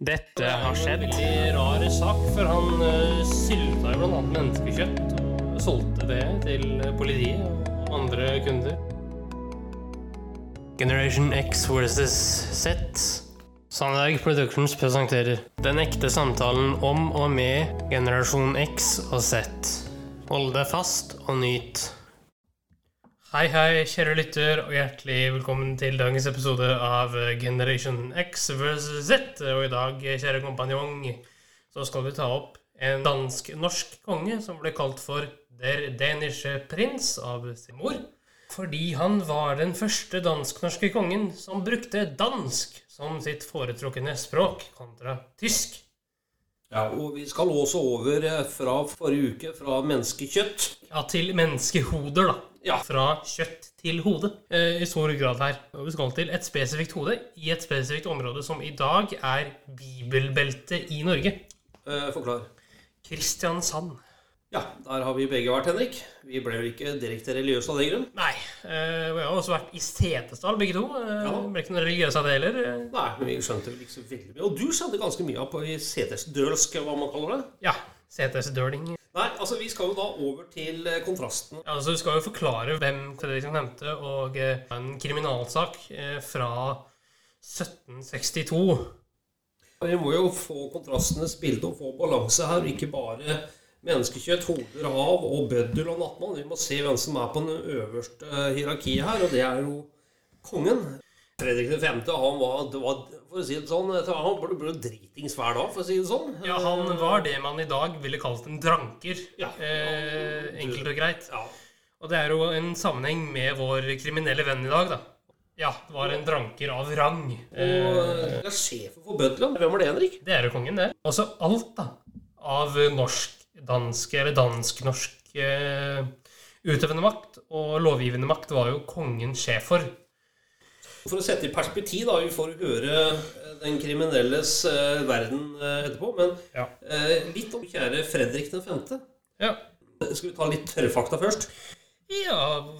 Dette har skjedd. Det er En veldig rar sak, for han uh, sylta jo annet menneskekjøtt og solgte det til politiet og andre kunder. Generation X versus Z. Sandberg Productions presenterer Den ekte samtalen om og med generasjon X og Z. Hold deg fast og nyt. Hei, hei, kjære lytter, og hjertelig velkommen til dagens episode av Generation X vs. Z. Og i dag, kjære kompanjong, så skal vi ta opp en dansk-norsk konge som ble kalt for Der Danische Prins av sin mor. Fordi han var den første dansk-norske kongen som brukte dansk som sitt foretrukne språk kontra tysk. Ja, og vi skal også over eh, fra forrige uke, fra menneskekjøtt. Ja, til menneskehoder, da. Ja. Fra kjøtt til hode, eh, i stor grad her. Og vi skal til et spesifikt hode i et spesifikt område som i dag er bibelbeltet i Norge. Eh, forklar. Kristiansand. Ja, der har vi begge vært, Henrik. Vi ble jo ikke direkte religiøse av den grunn. Nei, eh, og har også vært i Setesdal, begge to. Eh, Ja. Ble ikke noe religiøse av det heller. Nei, men vi skjønte vel ikke så veldig mye. Og du skjønte ganske mye av på setesdølsk, hva man kaller det. Ja, Setesdøling. Nei, altså vi skal jo da over til eh, kontrasten. Ja, altså, Vi skal jo forklare hvem Fredriksen nevnte, og eh, en kriminalsak eh, fra 1762. Vi må jo få kontrastenes bilde og få balanse her, og ikke bare menneskekjøtt, hoder av og bøddel og nattmann. Vi må se hvem som er på den øverste hierarkiet her, og det er jo kongen. Fredrik 5. han var, var for å si det sånn, han ble, dritings hver dag, for å si det sånn. Ja, han var det man i dag ville kalt en dranker. Ja. Eh, enkelt og greit. Ja. Og det er jo en sammenheng med vår kriminelle venn i dag, da. Ja, det var en dranker av rang. Og Eh, eh, ja, sjefen for Bødland, hvem var det, Henrik? det er jo kongen, det. Også alt, da, av norsk-dansk eller dansk-norsk eh, utøvende makt og lovgivende makt var jo kongen sjef for. For å sette i perspektiv, da, vi får høre eh, den kriminelles eh, verden eh, etterpå, men Ja. eh, litt om kjære Fredrik 5. Ja. Skal vi ta litt tørrfakta først? ja,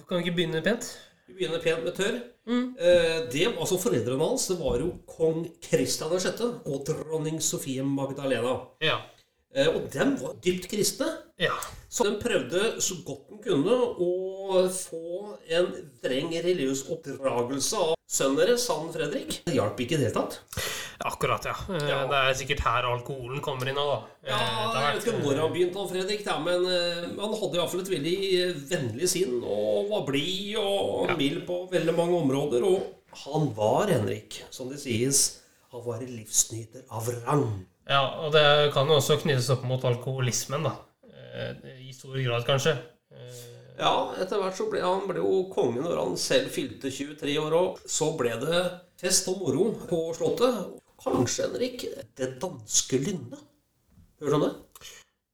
kan vi ikke begynne pent? Vi begynner pent med tørr. Mm. Eh, det, altså Foreldrene hans det var jo kong Kristian 6. og dronning Sofie Magdalena. Ja. Eh, og dem var dypt kristne. Ja. Så den prøvde så godt den kunne å få en streng religiøs oppdragelse av sønnen deres, han Fredrik. Det hjalp ikke i det hele tatt. Akkurat, ja. Eh, Ja. Det er sikkert her alkoholen kommer inn da. Eh, Ja, jeg vet ikke når han begynte, han Fredrik, da, men eh, han hadde iallfall et veldig eh, vennlig sinn og var blid og Ja. mild på veldig mange områder. Og han var, Henrik, som det sies, han var en livsnyter av rang. Ja, og det kan jo også knyttes opp mot alkoholismen, da. Eh, I stor grad, kanskje. Eh, Ja, etter hvert så ble han ble jo konge når han selv fylte 23 år, og så ble det fest og moro på Slottet. Kanskje, Henrik, det danske lynnet. Hører du om det?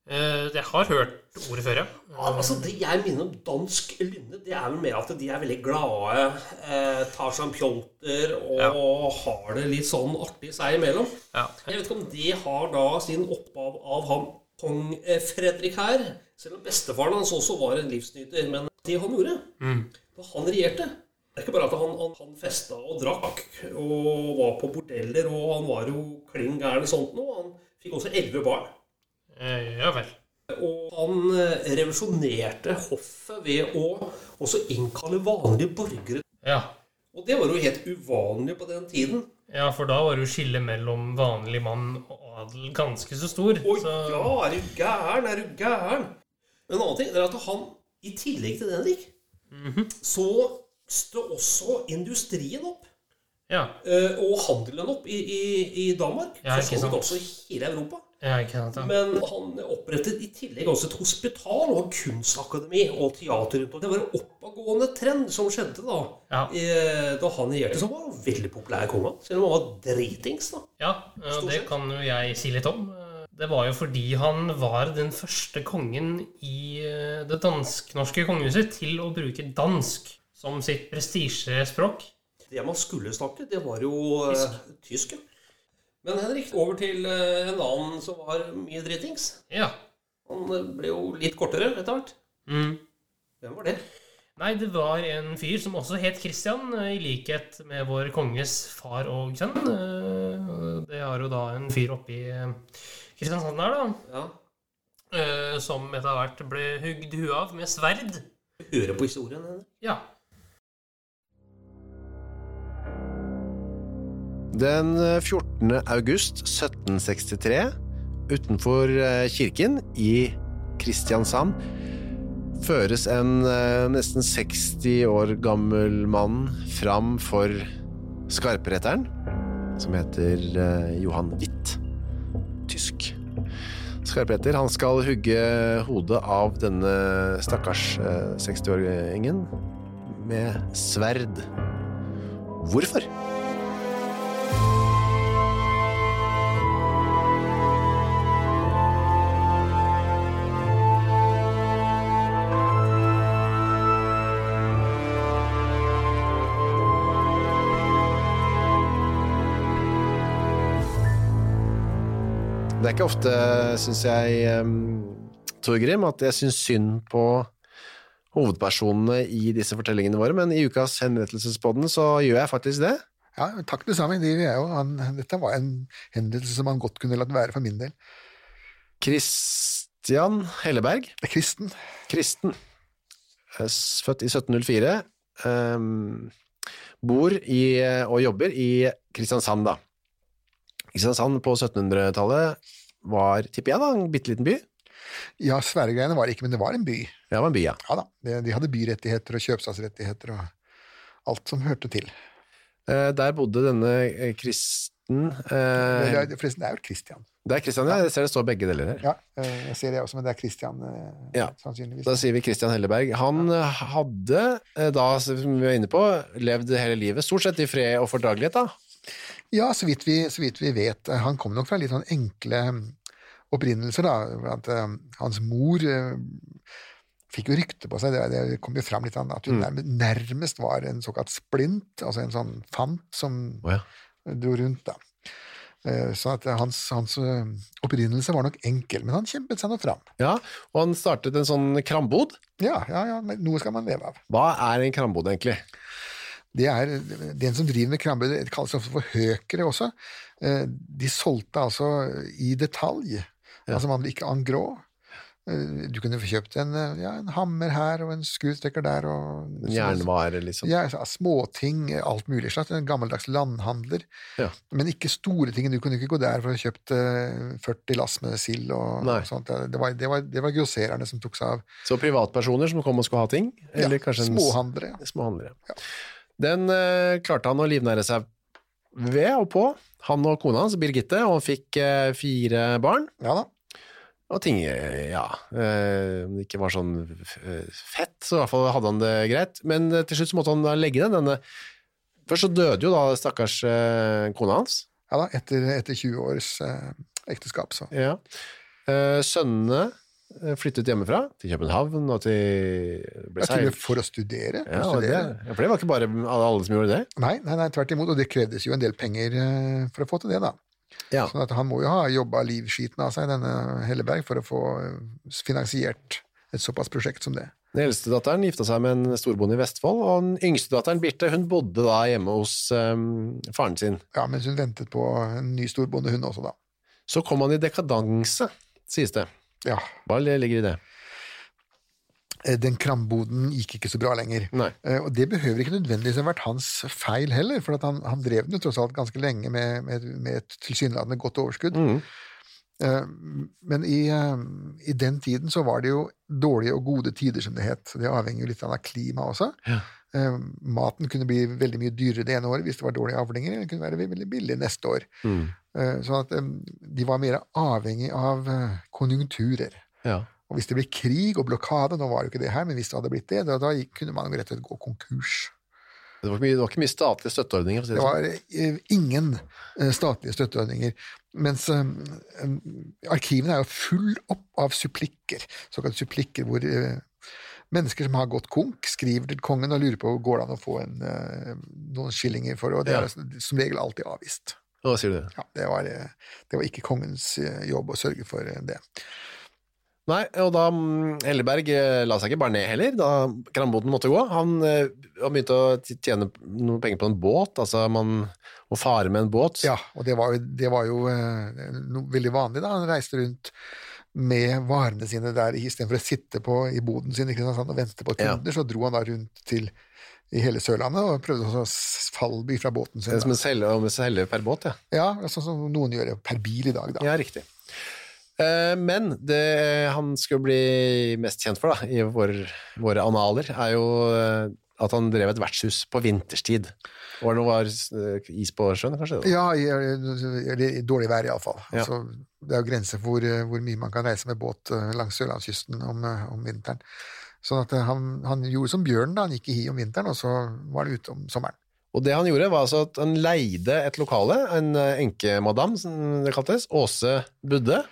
eh, Jeg har hørt ordet før, ja. Altså Det jeg minner om dansk lynne, det er vel mer at de er veldig glade, eh, tar seg en ja. og har det litt sånn artig seg imellom. ja. Jeg vet ikke om det har da sin opphav av han kong eh, Fredrik her, selv om bestefaren hans også var en livsnyter. Men det han gjorde Mm. da han regjerte Det er ikke bare at han, han, han festa og drakk og var på bordeller, og han var jo klin gæren sånt noe. Han fikk også elleve barn. Eh, Ja vel. Og han eh, revolusjonerte hoffet ved å også innkalle vanlige borgere. Ja. Og det var jo helt uvanlig på den tiden. ja, for da var det jo skillet mellom vanlig mann og adel ganske så stor. Å så, ja, er du gæren? Er du gæren? En annen ting er at han, i tillegg til det, Henrik, Mhm. så stod også industrien opp. ja. eh, Og handelen opp i, i, i Danmark. Ja, så så vidt også i hele Europa. Men han opprettet i tillegg også et hospital og kunstakademi og teater Og. Det var en oppadgående trend som skjedde da Ja. eh, da han regjerte. som var veldig populær konge. Selv om han var dritings. da. Ja, og det sett. kan jo jeg si litt om. Det var jo fordi han var den første kongen i eh, det dansk-norske kongehuset til å bruke dansk som sitt prestisjespråk. Det man skulle snakke, det var jo tysk. tysk. ja. Men Henrik, over til eh, en annen som var mye dritings. Ja. Han eh, ble jo litt kortere etter hvert. Mm. Hvem var det? Nei, det var en fyr som også het Christian, eh, i likhet med vår konges far og sønn. Det har jo da en fyr oppe i eh, Kristiansand her, da. Ja. Som etter hvert ble hugd huet av med sverd. Hører på historien Henrik. Ja. Den 14. august 1763, utenfor eh, kirken i Kristiansand, føres en eh, nesten 60 år gammel mann fram for skarpretteren, som heter eh, Johan Witt. Tysk. Skarpretter, han skal hugge hodet av denne stakkars eh, 60-åringen med sverd. Hvorfor? Det er ikke ofte, syns jeg, Torgrim, at jeg syns synd på hovedpersonene i disse fortellingene våre, men i ukas henrettelsespodden så gjør jeg faktisk det. Ja, takk det samme. Det jo. Han, dette var en henrettelse som han godt kunne latt være for min del. Christian Helleberg, er kristen. kristen, eh, født i 1704, um, bor i, og jobber i Kristiansand, da. Kristiansand på 1700-tallet var, tipper jeg da, en bitte liten by. Ja, Sverregreiene var ikke, men det var en by. Det var en by, ja. Ja da, de, de hadde byrettigheter og kjøpstadsrettigheter og alt som hørte til. Eh, Der bodde denne eh, kristen eh, Det er, forresten, det er jo Kristian. Det er Kristian, ja. Jeg ser det står begge deler her. Ja, eh, jeg ser det også, men det er Kristian eh, Ja. sannsynligvis. Da sier vi Kristian Helleberg. Han ja. hadde eh, da, som vi var inne på, levd hele livet stort sett i fred og fordragelighet, da. Ja, så vidt, vi, så vidt vi vet. Han kom nok fra litt sånn enkle mm, opprinnelser, da. At uh, hans mor uh, fikk jo rykte på seg, det, det kom jo fram litt, sånn at hun nærmest, nærmest var en såkalt splint, altså en sånn fant som oh, ja. dro rundt, da. Eh, Så hans, hans opprinnelse var nok enkel, men han kjempet seg nå fram. ja. Og han startet en sånn krambod. Ja, ja, ja, noe skal man leve av. Hva er en krambod, egentlig? Det er Den som driver med krambøy, det kalles ofte for høkere også. Eh, De solgte altså i detalj, altså man ikke en grå. Eh, Du kunne få kjøpt en, eh, ja, en hammer her og en skrutrekker der. og Jernvare, liksom. Ja, altså, småting, alt mulig slags. En gammeldags landhandler. Ja. Men ikke store ting. Du kunne ikke gå der for å ha kjøpt eh, 40 lass med sild og, og sånt. Det var, det, var, det var grossererne som tok seg av. Så privatpersoner som kom og skulle ha ting? Eller Ja, kanskje en småhandlere. ja. Den eh, klarte han å livnære seg ved og på. Han og kona hans, Birgitte, og han fikk eh, fire barn. Ja da. Og ting, eh, ja eh, Om det ikke var sånn eh, fett, så i hvert fall hadde han det greit. Men eh, til slutt så måtte han da legge ned denne Først så døde jo da stakkars eh, kona hans. Ja da, etter, etter 20 års eh, ekteskap, så. Ja. Eh, sønnene eh, flyttet hjemmefra, til København og til ble Jeg tror det for å studere. For Ja, å studere. det, for det var ikke bare alle, alle som gjorde det. Nei, nei, nei, tvert imot, og det krevdes jo en del penger eh, for å få til det, da. Ja. Sånn at han må jo ha jobba livskiten av seg, denne Helleberg, for å få eh, finansiert et såpass prosjekt som det. Den eldste datteren gifta seg med en storbonde i Vestfold, og den yngste datteren, Birte, hun bodde da hjemme hos um, faren sin. Ja, mens hun ventet på en ny storbonde, hun også, da. Så kom han i dekadanse, sies det. Ja, Hva ligger i det? eh, den kramboden gikk ikke så bra lenger. Nei. Eh, Og det behøver ikke nødvendigvis ha vært hans feil heller, for han, han drev den jo tross alt ganske lenge med, med, med et tilsynelatende godt overskudd. Mhm. Eh, Men i, i den tiden så var det jo dårlige og gode tider, som det het. Det avhenger jo litt av klimaet også. Ja. Eh, Maten kunne bli veldig mye dyrere det ene året hvis det var dårlige avlinger, eller den kunne være veldig billig neste år. Mm. Eh, Sånn at eh, de var mer avhengig av eh, konjunkturer. Ja. Og hvis det ble krig og blokade, nå var det jo ikke det her, men hvis det hadde blitt det, da, da kunne man rett og slett gå konkurs. Det var, mye, det var ikke mye statlige støtteordninger. Si Det det sånn. var eh, ingen eh, statlige støtteordninger. Mens eh, arkivene er jo full opp av supplikker, såkalte supplikker, hvor eh, mennesker som har gått konk, skriver til kongen og lurer på går det an å få en, eh, noen skillinger for, og det Ja. er som regel alltid avvist. Hva sier du det? Ja, det, var, eh, det var ikke kongens eh, jobb å sørge for det. Nei, og da mm, Helleberg eh, la seg ikke bare ned heller, da Kramboden måtte gå. Han, han begynte å tjene noen penger på en båt, altså man, å fare med en båt. Ja, og det var det var jo noe veldig vanlig da. Han reiste rundt med varene sine der istedenfor å sitte på, i boden sin i Kristiansand og vente på Ja. kunder, så dro han da rundt til i hele Sørlandet og prøvde å falle fallby fra båten sin. Det er Som en selge, om en selge per båt, ja. Ja, sånn som noen gjør per bil i dag, da. Ja, riktig. Eh, Men det han skulle bli mest kjent for da, i våre, våre analer, er jo eh, at han drev et vertshus på vinterstid. Var det noe var eh, is på sjøen, kanskje? Ja, i, i, i dårlig vær iallfall. Ja. Altså, det er jo grenser for hvor, hvor mye man kan reise med båt eh, langs sørlandskysten om, eh, om vinteren. Sånn at eh, han, han gjorde som bjørnen, da. Han gikk i hi om vinteren, og så var det ute om sommeren. Og det han gjorde, var altså at han leide et lokale, en eh, enkemadam, som det kaltes, Åse Budde,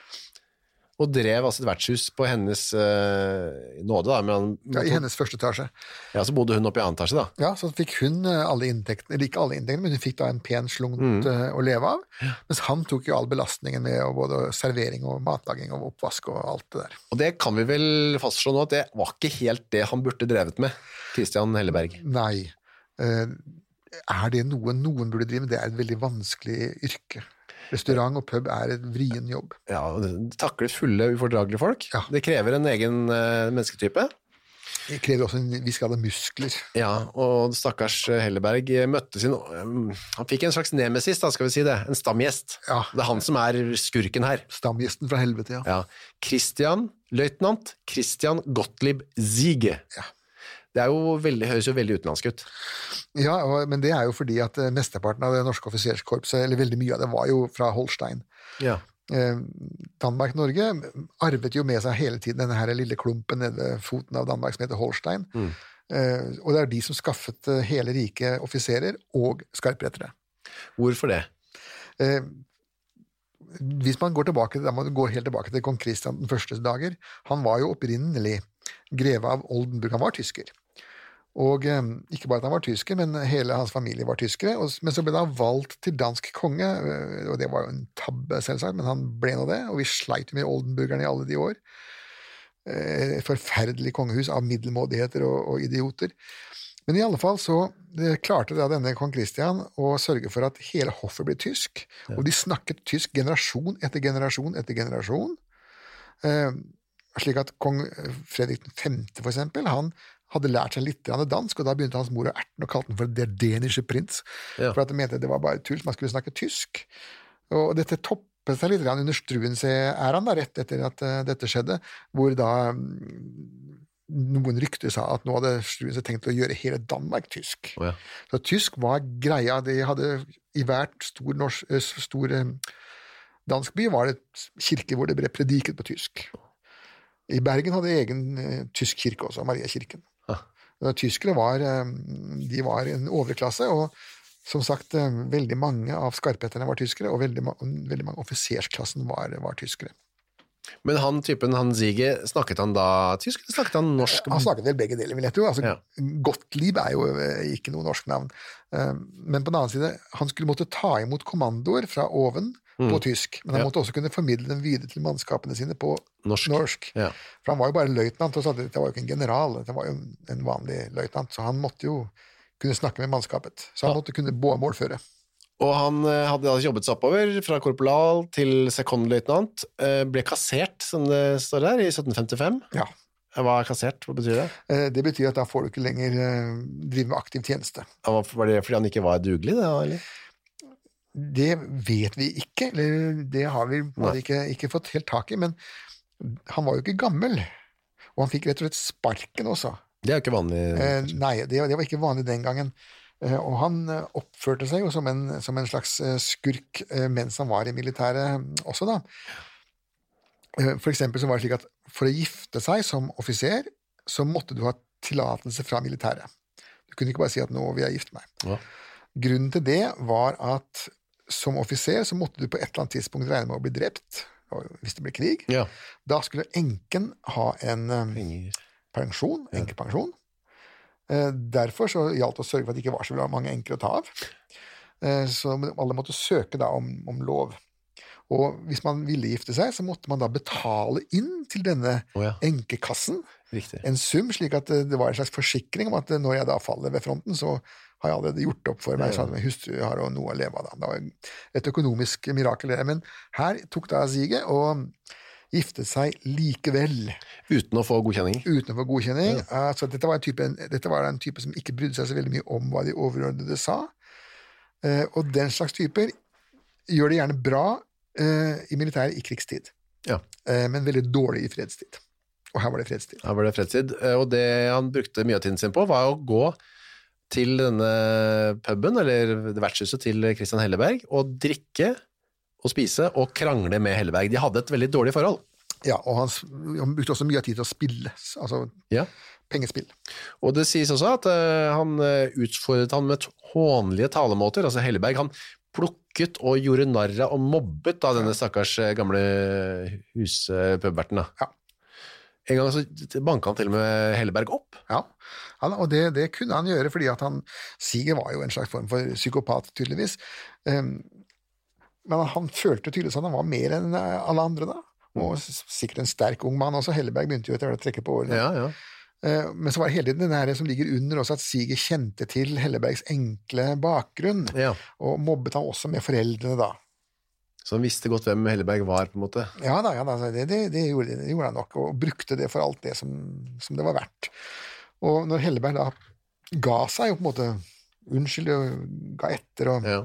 og drev altså et vertshus på hennes uh, nåde, da. Han, Ja, I hennes første etasje. ja, så bodde hun oppe i annen etasje, da. Ja, så fikk hun eh, alle inntektene, eller ikke alle inntektene, men hun fikk da en pen slunt Mm. uh, å leve av. Mens han tok jo all belastningen med både servering og matlaging og oppvask og alt det der. Og det kan vi vel fastslå nå, at det var ikke helt det han burde drevet med, Christian Helleberg. Nei. Uh, er det noe noen burde drive med? Det er et veldig vanskelig yrke. Restaurant og pub er et vrien jobb. Ja, og det takler fulle, ufordragelige folk. Ja. Det krever en egen uh, mennesketype. Det krever også en viss grad av muskler. Ja, og stakkars Helleberg møtte sin Han fikk en slags nemesis, da skal vi si det. En stamgjest. Ja. Det er han som er skurken her. Stamgjesten fra helvete, ja. Ja. Christian, løytnant Christian Gottlieb Ziege. Ja. Det veldig, høres jo veldig utenlandsk ut. Ja, og, men det er jo fordi at eh, mesteparten av det norske offiserskorpset, eller veldig mye av det, var jo fra Holstein. Ja. Eh, Danmark-Norge arvet jo med seg hele tiden denne her lille klumpen nede foten av Danmark som heter Holstein. Mm. Eh, og det er de som skaffet eh, hele riket offiserer og skarprettere. Hvorfor det? Eh, hvis man går tilbake, da må man gå helt tilbake til kong Kristian den førstes dager. Han var jo opprinnelig greve av Oldenburg. Han var tysker. Og eh, ikke bare at han var tysker, men hele hans familie var tyskere. Men så ble han valgt til dansk konge, eh, og det var jo en tabbe, selvsagt, men han ble nå det. Og vi sleit med oldenburgerne i alle de år. Eh, Et forferdelig kongehus av middelmådigheter og, og idioter. Men i alle fall så eh, klarte da denne kong Christian å sørge for at hele hoffet ble tysk, og de snakket tysk generasjon etter generasjon etter generasjon. Eh, slik at kong Fredrik 5., for eksempel, han hadde lært seg litt dansk, og da begynte hans mor å erte den og kalte den for Der Dänische Prins, Ja. for at de mente det var bare tull, man skulle snakke tysk. Og dette toppet seg litt under Struensee-æraen, rett etter at eh, dette skjedde, hvor da mm, noen rykter sa at nå hadde Struensee tenkt å gjøre hele Danmark tysk. Oh, ja. Så tysk var greia. De hadde i hvert stor, norsk, eh, stor eh, dansk by var det kirke hvor det ble prediket på tysk. I Bergen hadde de egen tysk kirke også, Mariakirken. Tyskere var, eh, de var en overklasse, og som sagt, eh, veldig mange av skarpheterne var tyskere, og veldig, veldig mange offisersklassen var, var tyskere. Men han typen, han Ziege, snakket han da tysk, eller snakket han norsk? Han snakket vel begge deler, vil jeg tro. Altså, Ja. Gottlieb er jo eh, ikke noe norsk navn. Men på den annen side, han skulle måtte ta imot kommandoer fra oven på tysk, men han Mm. Ja. måtte også kunne formidle dem videre til mannskapene sine på Norsk. norsk. Ja. For han var jo bare løytnant, og dette var jo ikke en general, det var jo en vanlig løytnant, så han måtte jo kunne snakke med mannskapet. Så han måtte kunne målføre. Og han eh, hadde jobbet seg oppover fra korporal til sekondløytnant, eh, ble kassert, som det står der, i 1755. Ja. Hva er kassert? Hva betyr det? Eh, Det betyr at da får du ikke lenger drive med aktiv tjeneste. Var det fordi han ikke var dugelig, da, eller? Det vet vi ikke, eller det har vi ikke, ikke fått helt tak i, men han var jo ikke gammel. Og han fikk rett og slett sparken også. Det er jo ikke vanlig. Eh, nei, det, det var ikke vanlig den gangen. Eh, og han eh, oppførte seg jo som en, som en slags eh, skurk eh, mens han var i militæret mm, også, da. Eh, for eksempel så var det slik at for å gifte seg som offiser, så måtte du ha tillatelse fra militæret. Du kunne ikke bare si at 'nå vil jeg gifte meg'. Ja. Grunnen til det var at som offiser så måtte du på et eller annet tidspunkt regne med å bli drept hvis det ble krig. Ja. Da skulle enken ha en eh, Penger. pensjon, enkepensjon. Eh, Derfor så gjaldt det å sørge for at det ikke var så mange enker å ta av. Eh, Så alle måtte søke da om, om lov. Og hvis man ville gifte seg, så måtte man da betale inn til denne oh, ja, enkekassen riktig. en sum, slik at det var en slags forsikring om at når jeg da faller ved fronten, så har jeg allerede gjort opp for meg, Ja. at min hustru har jo noe å leve av. da. Det var et økonomisk mirakel. Men her tok da siget og giftet seg likevel, Uten å få godkjenning. uten å få godkjenning. Altså, dette, var en type, dette var en type som ikke brydde seg så veldig mye om hva de overordnede sa. Eh, og den slags typer gjør det gjerne bra eh, i militæret i krigstid, Ja. men veldig dårlig i fredstid. Og her var det fredstid. Her var det fredstid, og det han brukte mye av tiden sin på, var å gå til denne puben, eller vertshuset til Christian Helleberg, og drikke og spise og krangle med Helleberg. De hadde et veldig dårlig forhold. Ja, og han, han brukte også mye av tid til å spille, altså Ja. pengespill. Og det sies også at uh, han eh, utfordret han med hånlige talemåter. Altså Helleberg han plukket og gjorde narr av og mobbet da denne stakkars eh, gamle huspubberten. Ja. En gang så banka han til og med Helleberg opp. Ja, han, og det, det kunne han gjøre fordi at han Siger var jo en slags form for psykopat, tydeligvis. Um, men han følte tydeligvis at han var mer enn eh, alle andre da. Og sikkert en sterk ung mann også. Helleberg begynte jo etter hvert å trekke på årene. Ja, ja. Eh, Men så var det hele tiden den her som ligger under også, at Siger kjente til Hellebergs enkle bakgrunn, ja. og mobbet han også med foreldrene da. Så han visste godt hvem Helleberg var, på en måte. Ja da, ja da det, det, det, gjorde, det gjorde han nok, og brukte det for alt det som, som det var verdt. Og når Helleberg da ga seg, og på en måte unnskyld, og ga etter og Ja.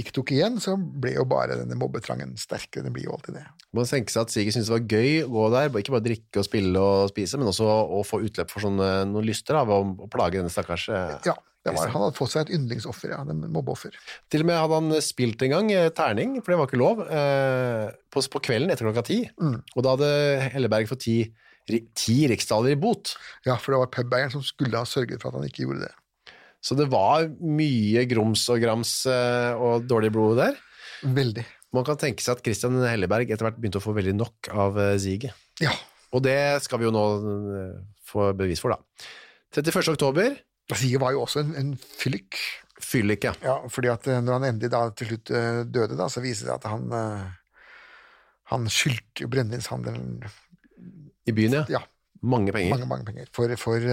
ikke tok igjen, så ble jo bare denne mobbetrangen sterkere. Det blir jo alltid det. Man tenker seg at Siger syntes det var gøy å gå der, ikke bare drikke og spille og spise, men også å få utløp for sånne, noen lyster av å, å plage denne stakkars eh, Ja, det var, Han hadde fått seg et yndlingsoffer, ja, en mobbeoffer. Til og med hadde han spilt en gang eh, terning, for det var ikke lov, eh, på, på kvelden etter klokka ti. Mm. Og da hadde Helleberg fått ti, ti riksdaler i bot. Ja, for det var pubeieren som skulle ha sørget for at han ikke gjorde det. Så det var mye grums og grams eh, og dårlig blod der. Veldig. Man kan tenke seg at Christian Helleberg etter hvert begynte å få veldig nok av eh, Ja. Og det skal vi jo nå eh, få bevis for, da. 31. oktober, Siger var jo også en, en fyllik. fyllik, ja. Ja, fordi at eh, når han endelig da til slutt eh, døde, da, så viser det at han eh, han skyldte jo brennevinshandelen I byen, ja. ja, Mange penger. mange, mange penger for, for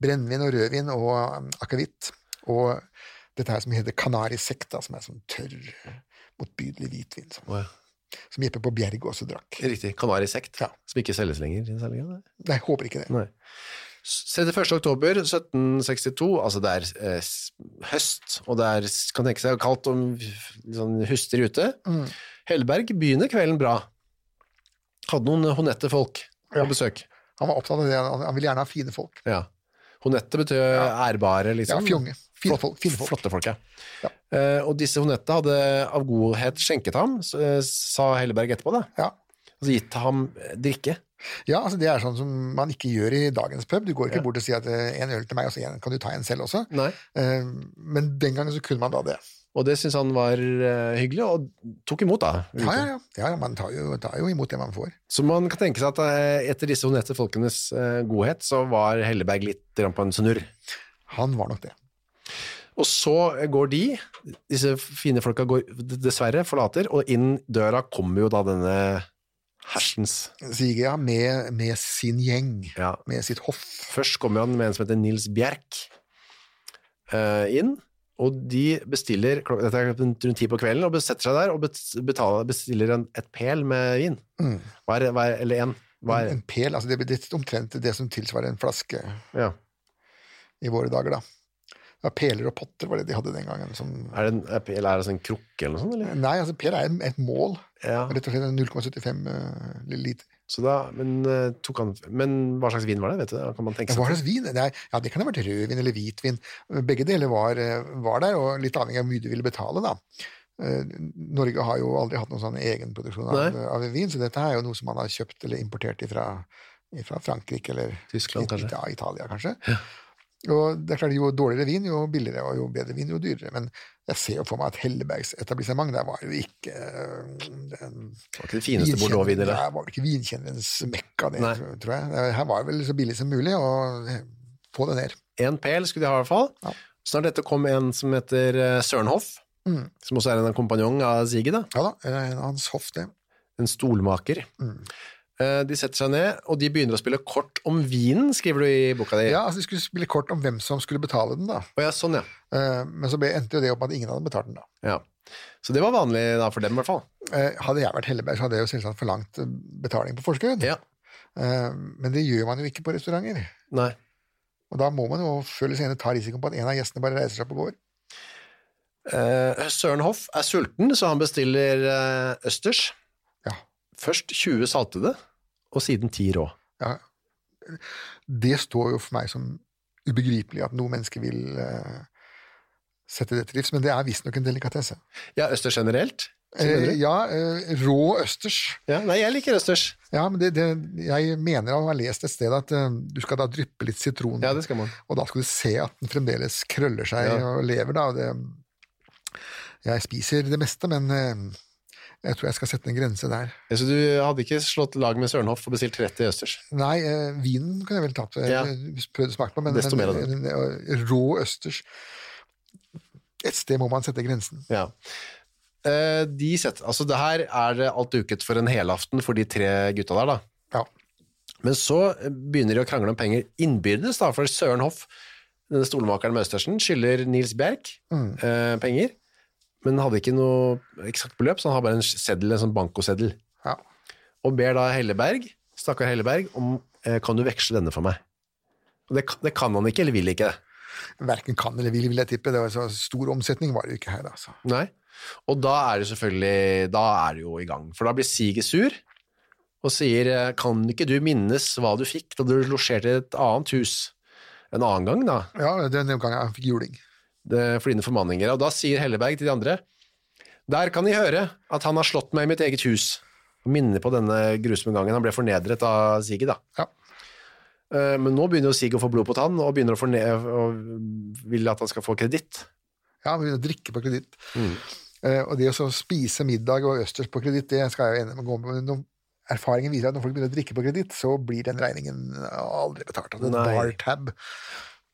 brennevin og rødvin og akevitt. Og dette her som heter Canarisekt, da, som er sånn tørr, motbydelig hvitvin, Sånn. Oh, ja. som Jeppe på Bjerg også drakk. Riktig. Kanari-sekt, Ja. som ikke selges lenger. Nei, jeg håper ikke det. Nei. 31. oktober 1762, altså det er eh, høst, og det er, kan tenke seg, kaldt og sånn huster ute. Mm. Helleberg begynner kvelden bra. Hadde noen honette folk på Ja. besøk. Han var opptatt av det, han, ville gjerne ha fine folk. Ja. Honette betyr ærbare, Ja, liksom. fjonge. Fine folk. Fine folk. Flotte folk, ja. Ja. Uh, og disse honette hadde av godhet skjenket ham, eh, sa Helleberg etterpå, da. Ja. Altså gitt ham eh, drikke. Ja, altså det er sånn som man ikke gjør i dagens pub. Du går ikke bort og sier at eh, en øl til meg, og så en, kan du ta en selv også. Nei. Eh, Men den gangen så kunne man da det. Og det syntes han var eh, hyggelig, og tok imot, da. Ja, ja, ja. ja ja, man tar jo, tar jo imot det man får. Så man kan tenke seg at etter disse honette folkenes godhet, så var Helleberg litt på en snurr. Han var nok det. Og så går de, disse fine folka går dessverre, forlater, og inn døra kommer jo da denne hersens Sige, ja, med, med sin gjeng, ja. med sitt hoff. Først kommer han med en som heter Nils Bjerk uh, inn, og de bestiller dette er rundt ti på kvelden, og setter seg der og betaler, bestiller en, et pel med vin. Mm. Hver, hver, er, eller en. En, en pel, altså det blir omtrent det som tilsvarer en flaske ja. i våre dager, da. Ja, peler og potter var det de hadde den gangen. Som... er det en, er pel, er det en krukke eller noe sånt, eller? Nei, altså pel er et mål. Ja. Rett og slett 0,75 eh, liter. Så da, men, eh, han, men hva slags vin var det, vet du? Kan man tenke seg? Hva slags vin? Nei, ja, det kan ha vært rødvin eller hvitvin. Begge deler var, eh, var der, og litt avhengig av hvor mye du ville betale, da. Norge har jo aldri hatt noen sånn egenproduksjon av, av vin, så dette er jo noe som man har kjøpt eller importert fra Frankrike eller Tyskland, kanskje? Ja, Italia, kanskje. Og det er klart, Jo dårligere vin, jo billigere, og jo bedre vin, jo dyrere. Men jeg ser jo for meg at Hellebergs etablissement der var jo ikke den Det var ikke det fineste vinkjenneren- bordeauxvin, eller? Der var vel ikke vinkjennerens mekka, det, Nei. tror- jeg. Her var det vel så billig som mulig å eh, få det ned. En pel skulle de ha i hvert fall. Ja. Snart etter kom en som heter Sørenhoff, Søren Hoff, Mm. som også er en kompanjong av Sige, da. Ja da, eh, hans hoff, det. en stolmaker. Eh, De setter seg ned, og de begynner å spille kort om vinen, skriver du i boka di. Ja, altså De skulle spille kort om hvem som skulle betale den, da. Oh, ja, sånn, ja. Eh, Men så endte jo det opp med at ingen hadde betalt den, da. ja. Så det var vanlig da for dem, i hvert fall. Eh, Hadde jeg vært Helleberg, så hadde jeg jo selvsagt forlangt eh, betaling på forskudd. Ja. Eh, Men det gjør man jo ikke på restauranter. Nei. Og da må man jo før eller senere ta risikoen på at en av gjestene bare reiser seg opp og går. Eh, Søren Hoff er sulten, så han bestiller eh, østers. Først 20 saltede, og siden 10 rå. Ja. Det står jo for meg som ubegripelig at noe menneske vil uh, sette det til livs, men det er visstnok en delikatesse. Ja, østers generelt? Eh, ja, eh, rå østers. ja, nei, jeg liker østers. Ja, men det, det, jeg mener å ha lest et sted at uh, du skal da dryppe litt sitron, Ja, det skal man. og da skal du se at den fremdeles krøller seg Ja. og lever. da. og Det, jeg spiser det meste, men eh, jeg tror jeg skal sette en grense der. Ja, Så du hadde ikke slått lag med Sørenhoff og bestilt 30 østers? Nei, eh, vinen kunne jeg vel tatt, eh, Ja. prøvd å smake på, men, men, men eh, rå østers Et sted må man sette grensen. Ja. Eh, de setter, altså det her er alt duket for en helaften for de tre gutta der, da. Ja. Men så begynner de å krangle om penger innbyrdes, da, for Søren Hoff, denne stolmakeren med Østersen, skylder Nils Bjerk Mm. eh, penger, men hadde ikke noe eksakt beløp, så han har bare en seddel, en sånn bankoseddel. Ja. Og ber da Helleberg, stakkar Helleberg, om eh, kan du veksle denne for meg? Og det, det kan han ikke, eller vil ikke. Verken kan eller vil, vil jeg tippe. Det var så Stor omsetning var det jo ikke her, altså. Nei. Og da er det selvfølgelig Da er det jo i gang. For da blir Siger sur og sier eh, Kan ikke du minnes hva du fikk da du losjerte et annet hus en annen gang, da? Ja, den gangen jeg fikk juling. Dine formaninger. Og da sier Helleberg til de andre Der kan de høre at han har slått meg i mitt eget hus. Og minner på denne grusomme gangen han ble fornedret av Sige, da. Ja. Eh, Men nå begynner jo Sige å få blod på tann og begynner å forne og vil at han skal få kreditt. Ja, han begynner å drikke på kreditt. Mm. Eh, og det å spise middag og østers på kreditt, det skal jeg jo enig med gå med. Men erfaringen viser at når folk begynner å drikke på kreditt, så blir den regningen aldri betalt. Altså en bar tab.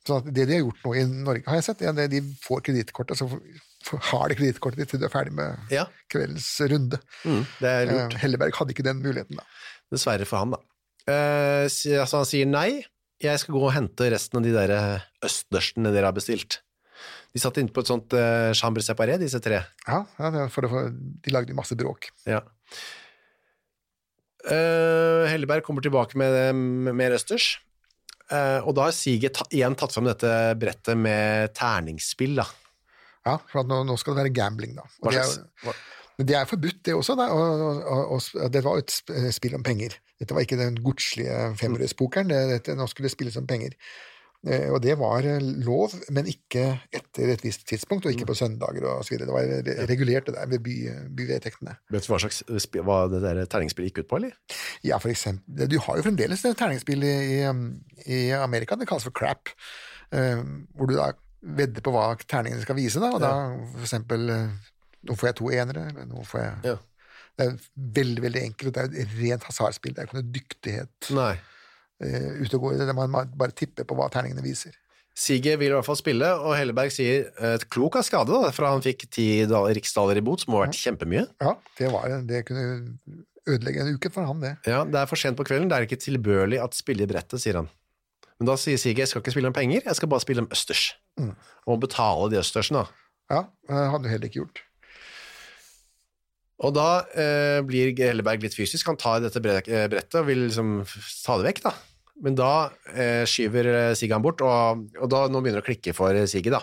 Så det de har gjort nå i Norge, har jeg sett, er at de får kredittkortet, så har de kredittkortet ditt til du er ferdig med Ja, kveldens runde. mm. Eh, Helleberg hadde ikke den muligheten, da. Dessverre for han, da. Eh, altså han sier nei, jeg skal gå og hente resten av de der eh, østdørstene dere har bestilt. De satt inne på et sånt uh, chambre separé, disse tre. Ja, ja det for, de lagde masse bråk. Ja. Eh, Helleberg kommer tilbake med, med mer østers. Eh, og da har Sige ta, igjen tatt fram dette brettet med terningsspill, da. Ja, for at nå, nå skal det være gambling, da. Og det er det er forbudt, det også. Da. Og, og, og, det var et spill om penger. Dette var ikke den godslige dette- Nå skulle det spilles om penger. Eh, Og det var eh, lov, men ikke etter et visst tidspunkt, og ikke på søndager videre. Det var regulert det der ved by, byvedtektene. vet du hva slags hva det der terningsspillet gikk ut på, eller? Ja, for eksempel Du har jo fremdeles det terningsspill i, i, i Amerika, det kalles for crap. eh, hvor du da vedder på hva terningene skal vise, da. Og da for eksempel eh, Nå får jeg to enere, eller nå får jeg Ja. Det er veldig veldig enkelt. og Det er jo et rent hasardspill. Det er jo ikke noe dyktighet Nei. Uh, ute og går. Man, man bare tipper på hva terningene viser. Sige vil i hvert fall spille, og Helleberg sier et klok av skade, da, for han fikk ti riksdaler i bot, som må ha vært kjempemye. Ja, det, var, det kunne ødelegge en uke for han, det. Ja, det er for sent på kvelden, det er ikke tilbørlig at spille i brettet, sier han. Men da sier Sige, jeg skal ikke spille om penger, jeg skal bare spille om østers. Mm. Og betale de østersene, da. Ja, det hadde du heller ikke gjort. Og da eh, blir Helleberg litt fysisk, han tar dette eh, brettet og vil liksom ta det vekk, da. Men da eh, skyver Sig han bort, og, og da nå begynner det å klikke for eh, da.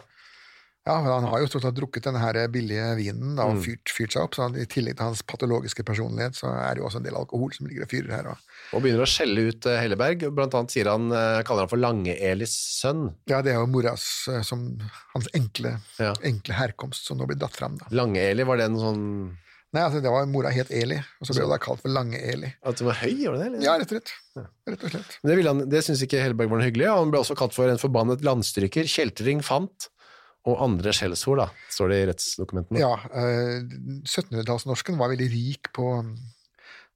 Ja, men Han har jo stort sett drukket denne her billige vinen da, og Mm. fyrt, fyrt seg opp, så han, i tillegg til hans patologiske personlighet, så er det jo også en del alkohol som ligger og fyrer her. Og, Og begynner å skjelle ut eh, Helleberg, blant annet sier han, eh, kaller han for Lange-Elis sønn. ja, det er jo moras eh, som hans enkle, Ja. enkle herkomst som nå blir dratt fram. Lange-Eli, var det en sånn Nei, altså det var Mora het Eli, og så ble hun da kalt for Lange-Eli. At hun var høy, gjorde det? Eller? Ja, rett og slett. Rett og slett. Men Det, han- det syns ikke Helleberg var noe hyggelig, og han ble også kalt for en forbannet landstryker, kjeltring, fant, og andre skjellsord, da, står det i rettsdokumentene. Ja, eh, 1700-tallsnorsken var veldig rik på,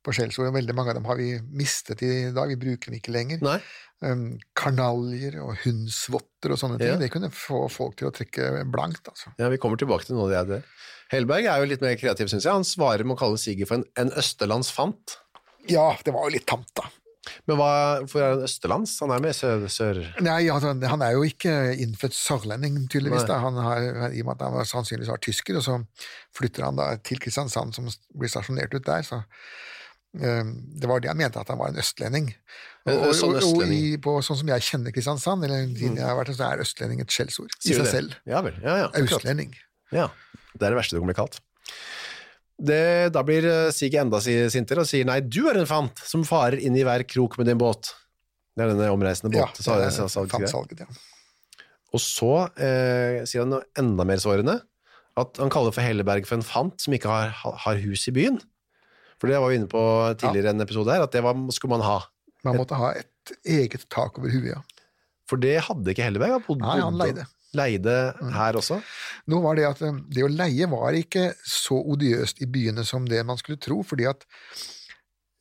på skjellsord. Veldig mange av dem har vi mistet i dag, vi bruker dem ikke lenger. Nei. Um, karnaljer og hundsvotter og sånne ting, Ja. det kunne få folk til å trekke blankt, altså. Ja, vi kommer tilbake til noe av det. der. Helberg er jo litt mer kreativ, syns jeg. Han svarer med å kalle Siger for en, en østerlandsfant. Ja, det var jo litt tamt, da. Men hva, hvorfor er han østerlands? Han er med sør... sør. Nei, altså, han er jo ikke innfødt sørlending, tydeligvis. Han har, I og med at han var, sannsynligvis var tysker, og så flytter han da til Kristiansand, som blir stasjonert ut der. Så, det var det han mente, at han var en østlending. Og, Og, sånn og, og i, på, sånn som jeg kjenner Kristiansand, eller siden jeg har vært så er østlending et skjellsord i seg selv. Ja vel. Ja, ja. Østlending. Ja, det er det verste du kan bli kalt. Det, da blir eh, Sig enda si- sintere og sier nei, du er en fant som farer inn i hver krok med din båt. Det er denne omreisende Ja, det er så, fantsalget, ja. og så eh, sier han noe enda mer sårende, at han kaller for Helleberg for en fant som ikke har, har hus i byen. For det var vi inne på tidligere i en episode her, at det var, skulle man ha. Man måtte ha et eget tak over huet, ja. For det hadde ikke Helleberg. Han bodde, Nei, han leide. Leide her også. Nå var det at eh, det å leie var ikke så odiøst i byene som det man skulle tro, fordi at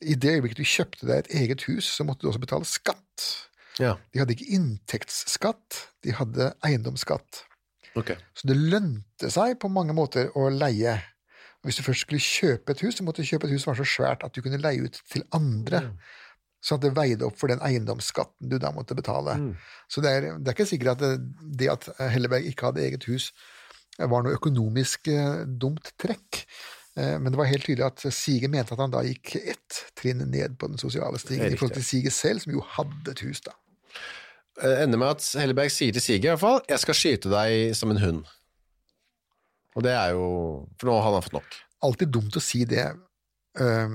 i det øyeblikket du kjøpte deg et eget hus, så måtte du også betale skatt. Ja, De hadde ikke inntektsskatt, de hadde eiendomsskatt. Okay. Så det lønte seg på mange måter å leie. Og Hvis du først skulle kjøpe et hus, så måtte du kjøpe et hus som var så svært at du kunne leie ut til andre. sånn at det veide opp for den eiendomsskatten du da måtte betale. Mm. Så det er, det er ikke sikkert at det, det at Helleberg ikke hadde eget hus, var noe økonomisk eh, dumt trekk. Eh, Men det var helt tydelig at Sige mente at han da gikk ett trinn ned på den sosiale stigen i forhold til Sige selv, som jo hadde et hus, da. Det ender med at Helleberg sier til Sige i hvert fall, jeg skal skyte deg som en hund. Og det er jo, for nå hadde han fått nok. Alltid dumt å si det, eh,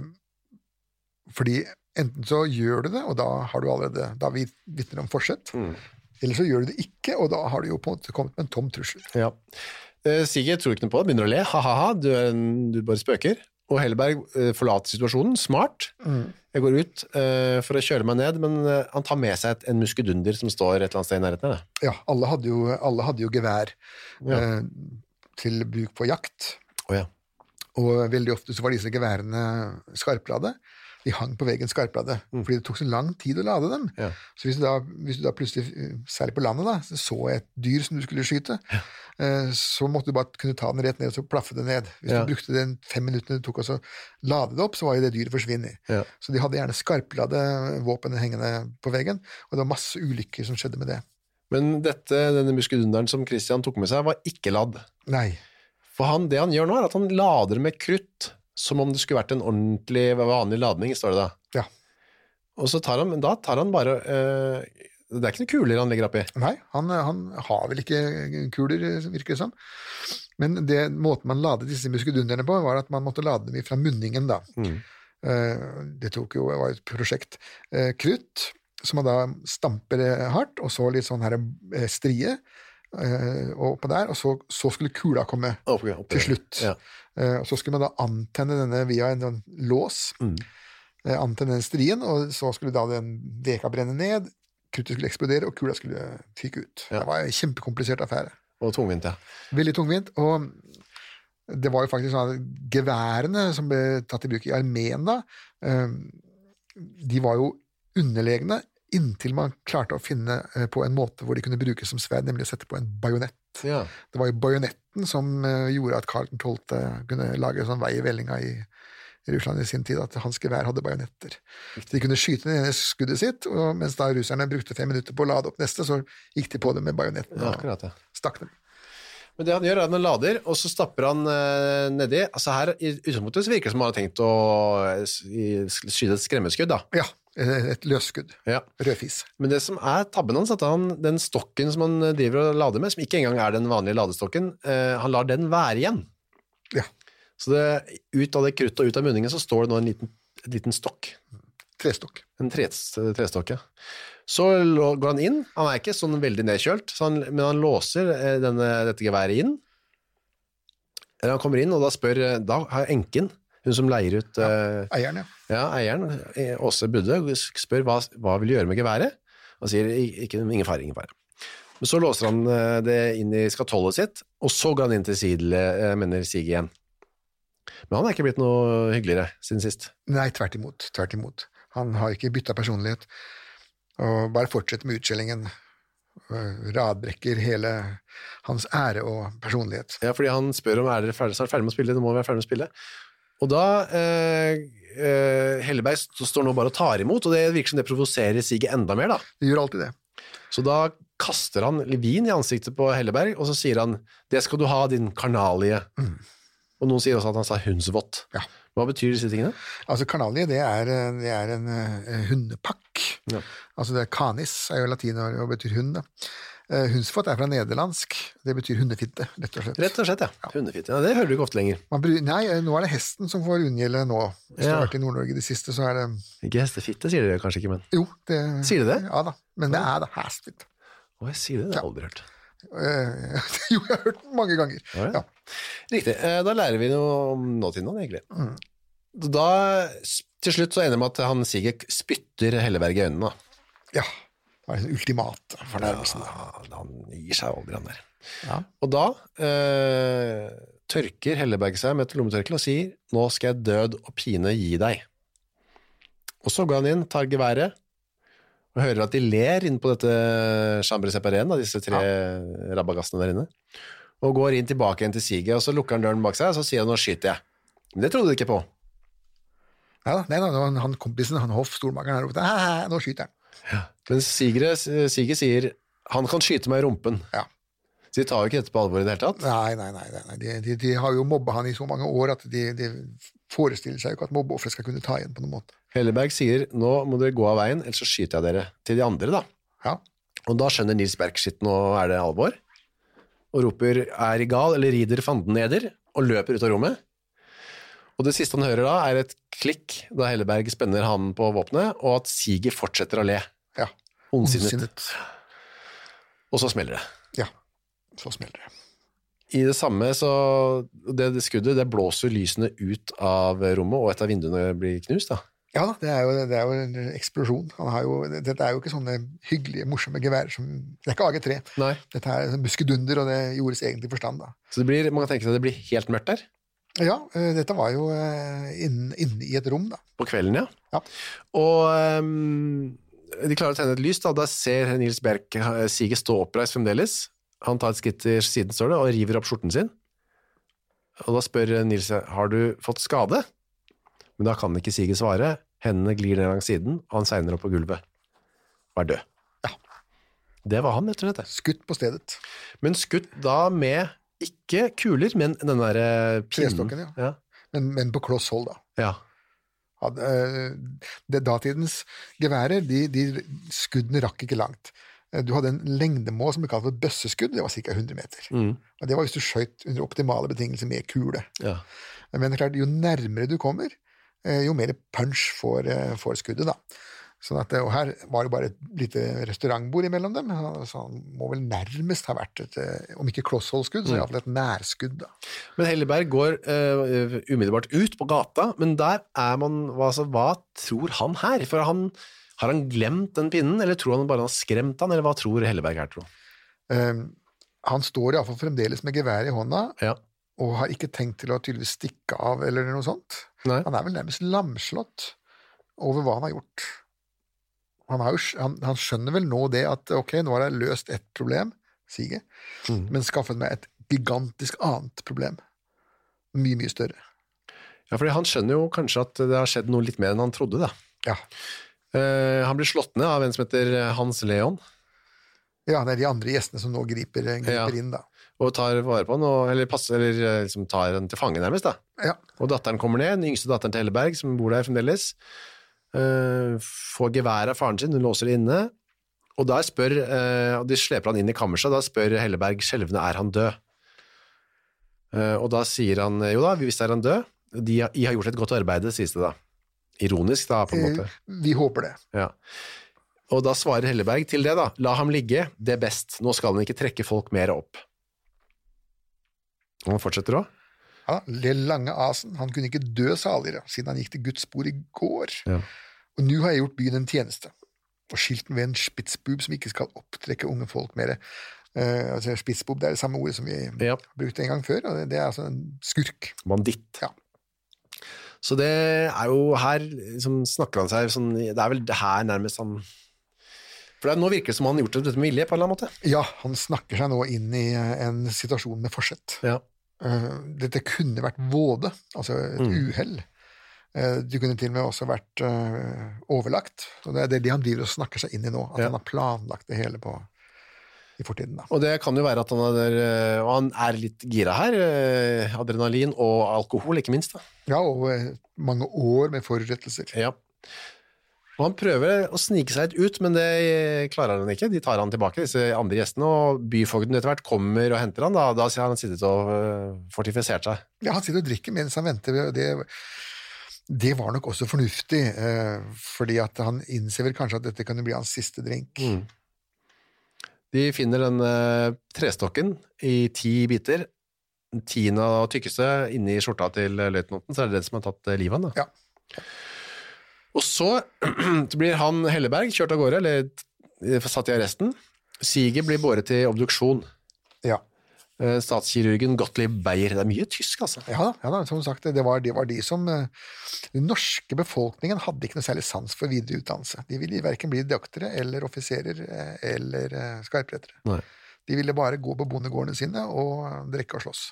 fordi enten så gjør du det, og da har du allerede da vit- vitner om forsett, Mm. eller så gjør du det ikke, og da har du jo på en måte kommet med en tom trussel. Ja. Sigurd Sige tror ikke noe på det, begynner å le, ha-ha-ha, du, du bare spøker. Og Helleberg eh, forlater situasjonen, smart. Jeg går ut uh, for å kjøle meg ned, men eh, han tar med seg et, en muskedunder som står et eller annet sted i nærheten. av. Ja, alle hadde jo, alle hadde jo gevær Ja. eh, til bruk på jakt. Oh, ja. Og veldig ofte så var disse geværene skarplade. De hang på veggen skarplade, fordi det tok så lang tid å lade dem. Ja. Så hvis du, da, hvis du da plutselig, eh, særlig på landet, da, så et dyr som du skulle skyte, ja. så måtte du bare kunne ta den rett ned og så plaffe det ned. Hvis Ja. du brukte den fem minuttene det tok å lade det opp, så var jo det dyret forsvunnet. Så de hadde gjerne skarplade våpen hengende på veggen, og det var masse ulykker som skjedde med det. Men dette, denne muskedunderen som Christian tok med seg, var ikke ladd. Nei. For han, det han gjør nå, er at han lader med krutt, som om det skulle vært en ordentlig, vanlig ladning, står det da. Ja. Og så tar han, men da tar han bare øh, Det er ikke noe kuler han legger oppi. Nei, han, han har vel ikke kuler, virker det som. Men det, måten man ladet disse muskedunderne på, var at man måtte lade dem fra munningen, da. Mm. Eh, Det tok jo, var et prosjekt. Eh, Krutt, som man da stamper eh, hardt, og så litt sånn her eh, strie og oppå der, og så, så skulle kula komme Oppi, oppi. til slutt. Ja. Eh, Og så skulle man da antenne denne via en sånn lås, Mm. eh, antenne den strien, og så skulle da den veka brenne ned, kruttet skulle eksplodere, og kula skulle fyke ut. Ja. Det var en kjempekomplisert affære. Og tungvint, ja. Veldig tungvint. Og det var jo faktisk sånn at geværene som ble tatt i bruk i armeen da, eh, de var jo underlegne inntil man klarte å finne eh, på en måte hvor de kunne brukes som sverd, nemlig å sette på en bajonett. ja. Det var jo bajonetten som eh, gjorde at Karl 12. kunne lage sånn vei i vellinga i Russland i sin tid, at hans gevær hadde bajonetter. De kunne skyte ned skuddet sitt, og mens da russerne brukte fem minutter på å lade opp neste, så gikk de på det med bajonetten ja, og ja. stakk dem. Men det han gjør, er at han lader, og så stapper han eh, nedi. Altså her, I utgangspunktet virker det som han har tenkt å eh, skyte et skremmeskudd, da. Ja, et løsskudd. Ja. Rødfis. Men det som er tabben hans, at han, den stokken som han driver og lader med, som ikke engang er den vanlige ladestokken, eh, han lar den være igjen. Ja. Så det, ut av det kruttet og ut av munningen så står det nå en liten, en liten stokk. Trestokk. En tre, trestokk, ja. Så går han inn, han er ikke sånn veldig nedkjølt, så han, men han låser eh, denne, dette geværet inn. Eller Han kommer inn, og da spør eh, Da har enken, hun som leier ut ja, Eieren, ja. ja, eieren, eh, Åse Budde, spør hva, hva vil du gjøre med geværet. Han sier ikke, ingen fare, ingen fare. Men så låser han eh, det inn i skatollet sitt, og så går han inn til Sidel, eh, mener Sig igjen. Men han er ikke blitt noe hyggeligere siden sist. Nei, tvert imot. Tvert imot. Han har ikke bytta personlighet, og bare fortsetter med utskjellingen. Radbrekker hele hans ære og personlighet. Ja, fordi han spør om er dere ferdig, snart ferdig med å spille, nå må vi være ferdig med å spille. Og da eh, eh, Helleberg står nå bare og tar imot, og det virker som det provoserer Sige enda mer, da. Det gjør alltid det. Så da kaster han vin i ansiktet på Helleberg, og så sier han 'det skal du ha, din karnalie'. Og noen sier også at han sa 'hundsvott'. Ja. Hva betyr disse tingene? Altså, Karnalie, det er, det er en uh, hundepakk. Ja. Altså, det er canis er jo latin og betyr hund. da. Eh, er fra nederlandsk. Det betyr hundefitte, rett og slett. Rett og slett, ja. Hundefitte. Ja, det hører du ikke ofte lenger. Man bru- nei, eh, nå er det hesten som får unngjelde nå. Hvis du har vært i Nord-Norge i det siste, så er det Ikke hestefitte, sier dere kanskje ikke, men Jo, det Sier de det? Ja da. Men det er da hestfitte. Å, jeg sier det, det har jeg aldri hørt. Eh, jo, jeg har hørt den mange ganger. Ja, ja. Ja. Riktig. Da lærer vi noe om nåtiden, nå, Mm. Da, til slutt så ender det med at han Sigurd spytter Helleberg i øynene. ja. Var den ultimate fornærmelsen. Ja, han gir seg aldri, han der. Ja. Og da eh, tørker Helleberg seg med et lommetørkle og sier 'nå skal jeg død og pine gi deg'. Og så går han inn, tar geværet, og hører at de ler inne på dette chambre separén, disse tre rabagassene der inne, og går inn tilbake igjen til siget, og så lukker han døren bak seg, og så sier han 'nå skyter jeg'. Men det trodde de ikke på. Ja. Nei, da, han, han kompisen, han Hoff, stormakeren, her ropte «Hæ, hæ, 'nå skyter han'. Men Sigre, Sigre sier 'han kan skyte meg i rumpen'. Ja. Så de tar jo ikke dette på alvor i det hele tatt. Nei, nei, nei. nei, nei. De, de, de har jo mobba han i så mange år at de, de forestiller seg jo ikke at mobbeofre skal kunne ta igjen på noen måte. Helleberg sier 'nå må dere gå av veien, ellers så skyter jeg dere', til de andre, da. Ja. Og da skjønner Nils Berg shit, nå er det alvor, og roper 'er i gal', eller 'rider fanden neder', og løper ut av rommet. Og det siste han hører da, er et klikk da Helleberg spenner hanen på våpenet, og at Siger fortsetter å le. Ja. Ondsinnet. Ondsinnet. Og så smeller det. Ja. Så smeller det. I det samme så Det, det skuddet det blåser lysene ut av rommet, og et av vinduene blir knust. da. Ja da, det er jo, det er jo en eksplosjon. Han har jo, dette er jo ikke sånne hyggelige, morsomme geværer som Det er ikke AG3. Nei. Dette er buskedunder, og det gjordes egentlig forstand, da. Så det blir, man kan tenke seg at det blir helt mørkt der. Ja, eh, dette var jo eh, inne, inn i et rom, da. På kvelden, ja. Ja. Og um, de klarer å tenne et lys. Da, da ser Nils Berk eh, Sige stå oppreist fremdeles. Han tar et skritt til siden, står det, og river opp skjorten sin. Og da spør Nils har du fått skade. Men da kan ikke Sige svare. Hendene glir ned langs siden, og han segner opp på gulvet og er død. Ja. Det var han, rett og slett. Skutt på stedet. Men skutt da med ikke kuler, men den derre pinnen. Trestokken, ja. ja. Men, men på kloss hold, da. ja. Eh, det datidens geværer, de, de skuddene rakk ikke langt. Eh, Du hadde en lengdemål som ble kalt for bøsseskudd, det var ca. 100 meter. Mm. Og Det var hvis du skjøt under optimale betingelser med kule. ja. Men det er klart, jo nærmere du kommer, eh, jo mer punch får, eh, får skuddet, da. Sånn at, og her var det bare et lite restaurantbord imellom dem, så han må vel nærmest ha vært et, eh, om ikke klossholdskudd, så iallfall et nærskudd, da. Men Helleberg går uh, umiddelbart ut på gata, men der er man altså, hva tror han her? For han, har han glemt den pinnen, eller tror han bare han har skremt han, eller hva tror Helleberg her, tro? Eh, han står iallfall fremdeles med geværet i hånda, Ja. og har ikke tenkt til å tydeligvis stikke av eller noe sånt. Nei. Han er vel nærmest lamslått over hva han har gjort. Han, har jo, han, han skjønner vel nå det at ok, nå har jeg løst ett problem, Sige, Mm. men skaffet meg et gigantisk annet problem. Mye, mye større. Ja, fordi han skjønner jo kanskje at det har skjedd noe litt mer enn han trodde, da. Ja. Uh, han blir slått ned av en som heter Hans Leon, ja, det er de andre gjestene som nå griper, griper Ja. inn, da. og tar vare på han, og, eller, passer, eller eh, liksom tar han til fange, nærmest. da. Ja. Og datteren kommer ned, den yngste datteren til Helleberg, som bor der fremdeles, eh, får gevær av faren sin, hun låser det inne, og der spør, uh, og de sleper han inn i kammerset, og da spør Helleberg skjelvende, er han død? Uh, og da sier han, jo da, visst er han død, de har, de har gjort et godt arbeid, sies det da. Ironisk da, på en måte. Vi håper det. Ja. Og da svarer Helleberg til det da, la ham ligge, det er best, nå skal han ikke trekke folk mer opp. Og han fortsetter også. Ja, Le lange asen, han kunne ikke dø saligere, siden han gikk til Guds spor i går. Ja. Og nå har jeg gjort byen en tjeneste, og skilt den ved en spitsbub som ikke skal opptrekke unge folk mer. Uh, altså, spitsbub det er det samme ordet som vi Ja, brukte en gang før, og det, det er altså en skurk. banditt. Ja. Så det er jo her liksom, snakker han seg sånn Det er vel det her nærmest han For det nå virker det som han har gjort dette med vilje, på en eller annen måte. Ja, han snakker seg nå inn i eh, en situasjon med forsett. Ja. Eh, Dette kunne vært våde, altså et Mm. uhell. Eh, Det kunne til og med også vært eh, overlagt. Og det er det han driver og snakker seg inn i nå, at Ja. han har planlagt det hele på, i fortiden. da. Og det kan jo være at han er, han er litt gira her. Adrenalin og alkohol, ikke minst. da. Ja, og mange år med forutsettelser. Ja. Og han prøver å snike seg litt ut, men det klarer han ikke. De tar han tilbake, disse andre gjestene, og byfogden etter hvert kommer og henter han. Da, da har han sittet og øh, fortifisert seg. Ja, han sitter og drikker mens han venter. Det, det var nok også fornuftig, eh, fordi han innser vel kanskje at dette kan bli hans siste drink. Mm. De finner den øh, trestokken i ti biter. Tiende og tykkeste inni skjorta til løytnanten, så er det den som har tatt øh, livet av ham. Ja. Og så blir han Helleberg kjørt av gårde, eller eh, satt i arresten. Siger blir båret til obduksjon. Ja. Eh, Statskirurgen Gottlieb Beyer. Det er mye tysk, altså. Ja ja som sagt, det var, det var de som eh, Den norske befolkningen hadde ikke noe særlig sans for videre utdannelse. De ville verken bli doktere eller offiserer eller skarprettere. De ville bare gå på bondegårdene sine og drikke og slåss.